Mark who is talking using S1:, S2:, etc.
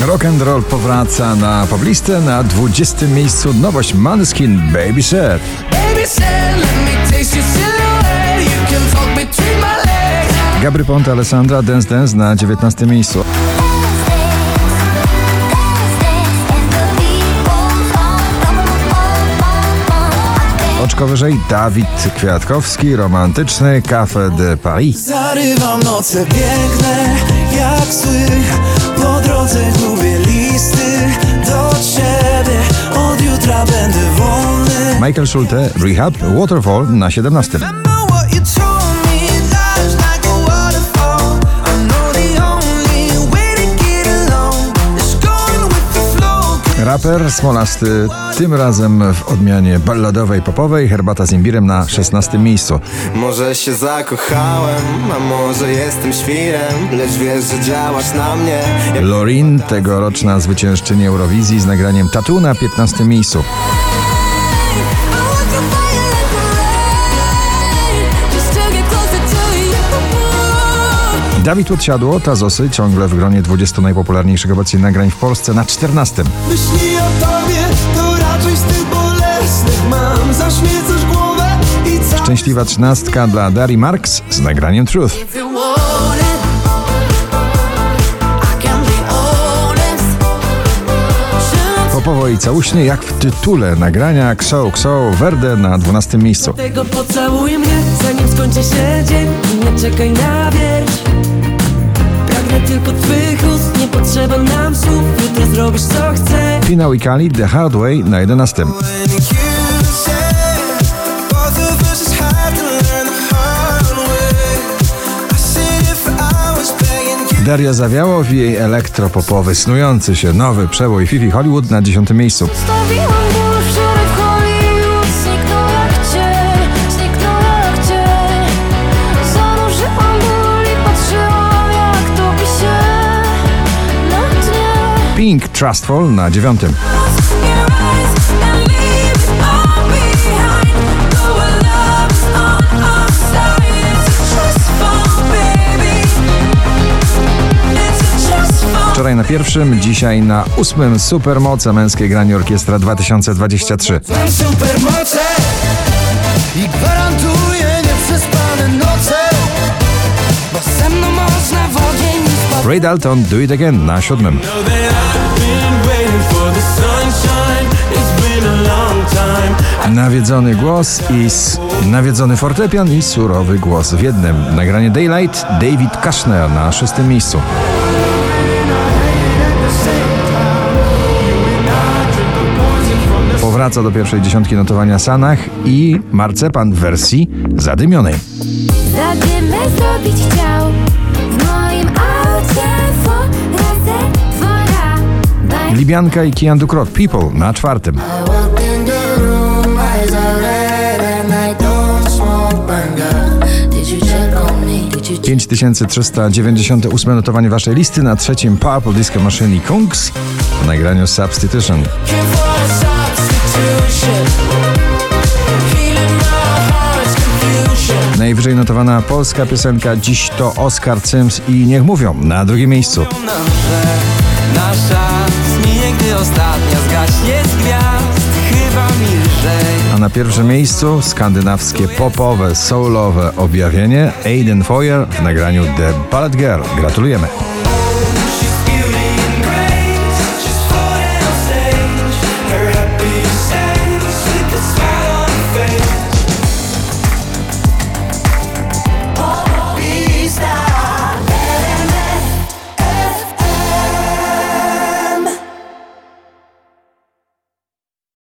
S1: Rock and roll powraca na poblistę na 20 miejscu nowość Maneskin Baby Said. Gabry Ponte Alessandra Dance Dance na 19 miejscu. Oczko wyżej Dawid Kwiatkowski, romantyczny Café de Paris.
S2: Zarywam noce piękne jak sły
S1: Michael Schulte, Rehab, Waterfall na 17. Raper Smolasty, tym razem w odmianie balladowej popowej, herbata z imbirem na 16 miejscu.
S3: Może się zakochałem, a może jestem świrem Lecz wiesz, że działasz na mnie
S1: Lorin, tegoroczna zwyciężczyni Eurowizji z nagraniem Tatu na 15 miejscu. Dawid Odsiadło, Tazosy, ciągle w gronie 20 najpopularniejszych obecnie nagrań w Polsce na 14.
S2: Myśli o tobie, to raczej z tych bolesnych mam Zaśmiecasz głowę i cały
S1: Szczęśliwa trzynastka dla Dari Marks z nagraniem Truth. Popowo i całuśnie, jak w tytule nagrania Kso Kso Verde na 12 miejscu.
S4: Tego pocałuj mnie, zanim skończy się dzień nie czekaj na wieś Pragnę tylko twych ust Nie potrzeba nam słów Jutro zrobisz co chcę
S1: Finał i Kali The Hard Way na 11.
S2: When you say both of us just have to learn the hard way. I sit here for hours begging you.
S1: Daria Zawiałow i jej elektropopowy, snujący się nowy przebój Fifi Hollywood na 10 miejscu. Pink Trustful na 9. Wczoraj na pierwszym, dzisiaj na ósmym Supermoce męskiej granie orkiestra 2023.
S2: Mam supermoce i gwarantuję nieprzespane noce, bo ze mną można w ogień.
S1: Ray Dalton Do It Again na siódmym. Nawiedzony głos i nawiedzony fortepian i surowy głos w jednym. Nagranie Daylight David Kushner na szóstym miejscu. Powraca do pierwszej dziesiątki notowania Sanach i Marcepan w wersji zadymionej.
S5: Zadymy zrobić chciał W moim aucie
S1: Libianka i Kian Dukrot People na czwartym. 5398 notowanie waszej listy na trzecim Purple Disco Machine i Kungs w nagraniu Substitution. Najwyżej notowana polska piosenka dziś to Oscar Sims i Niech Mówią na drugim miejscu.
S3: Nam, że nasza zmije, gdy ostatnia
S1: na pierwszym miejscu skandynawskie popowe, soulowe objawienie Aiden Foyer w nagraniu The Ballad Girl. Gratulujemy.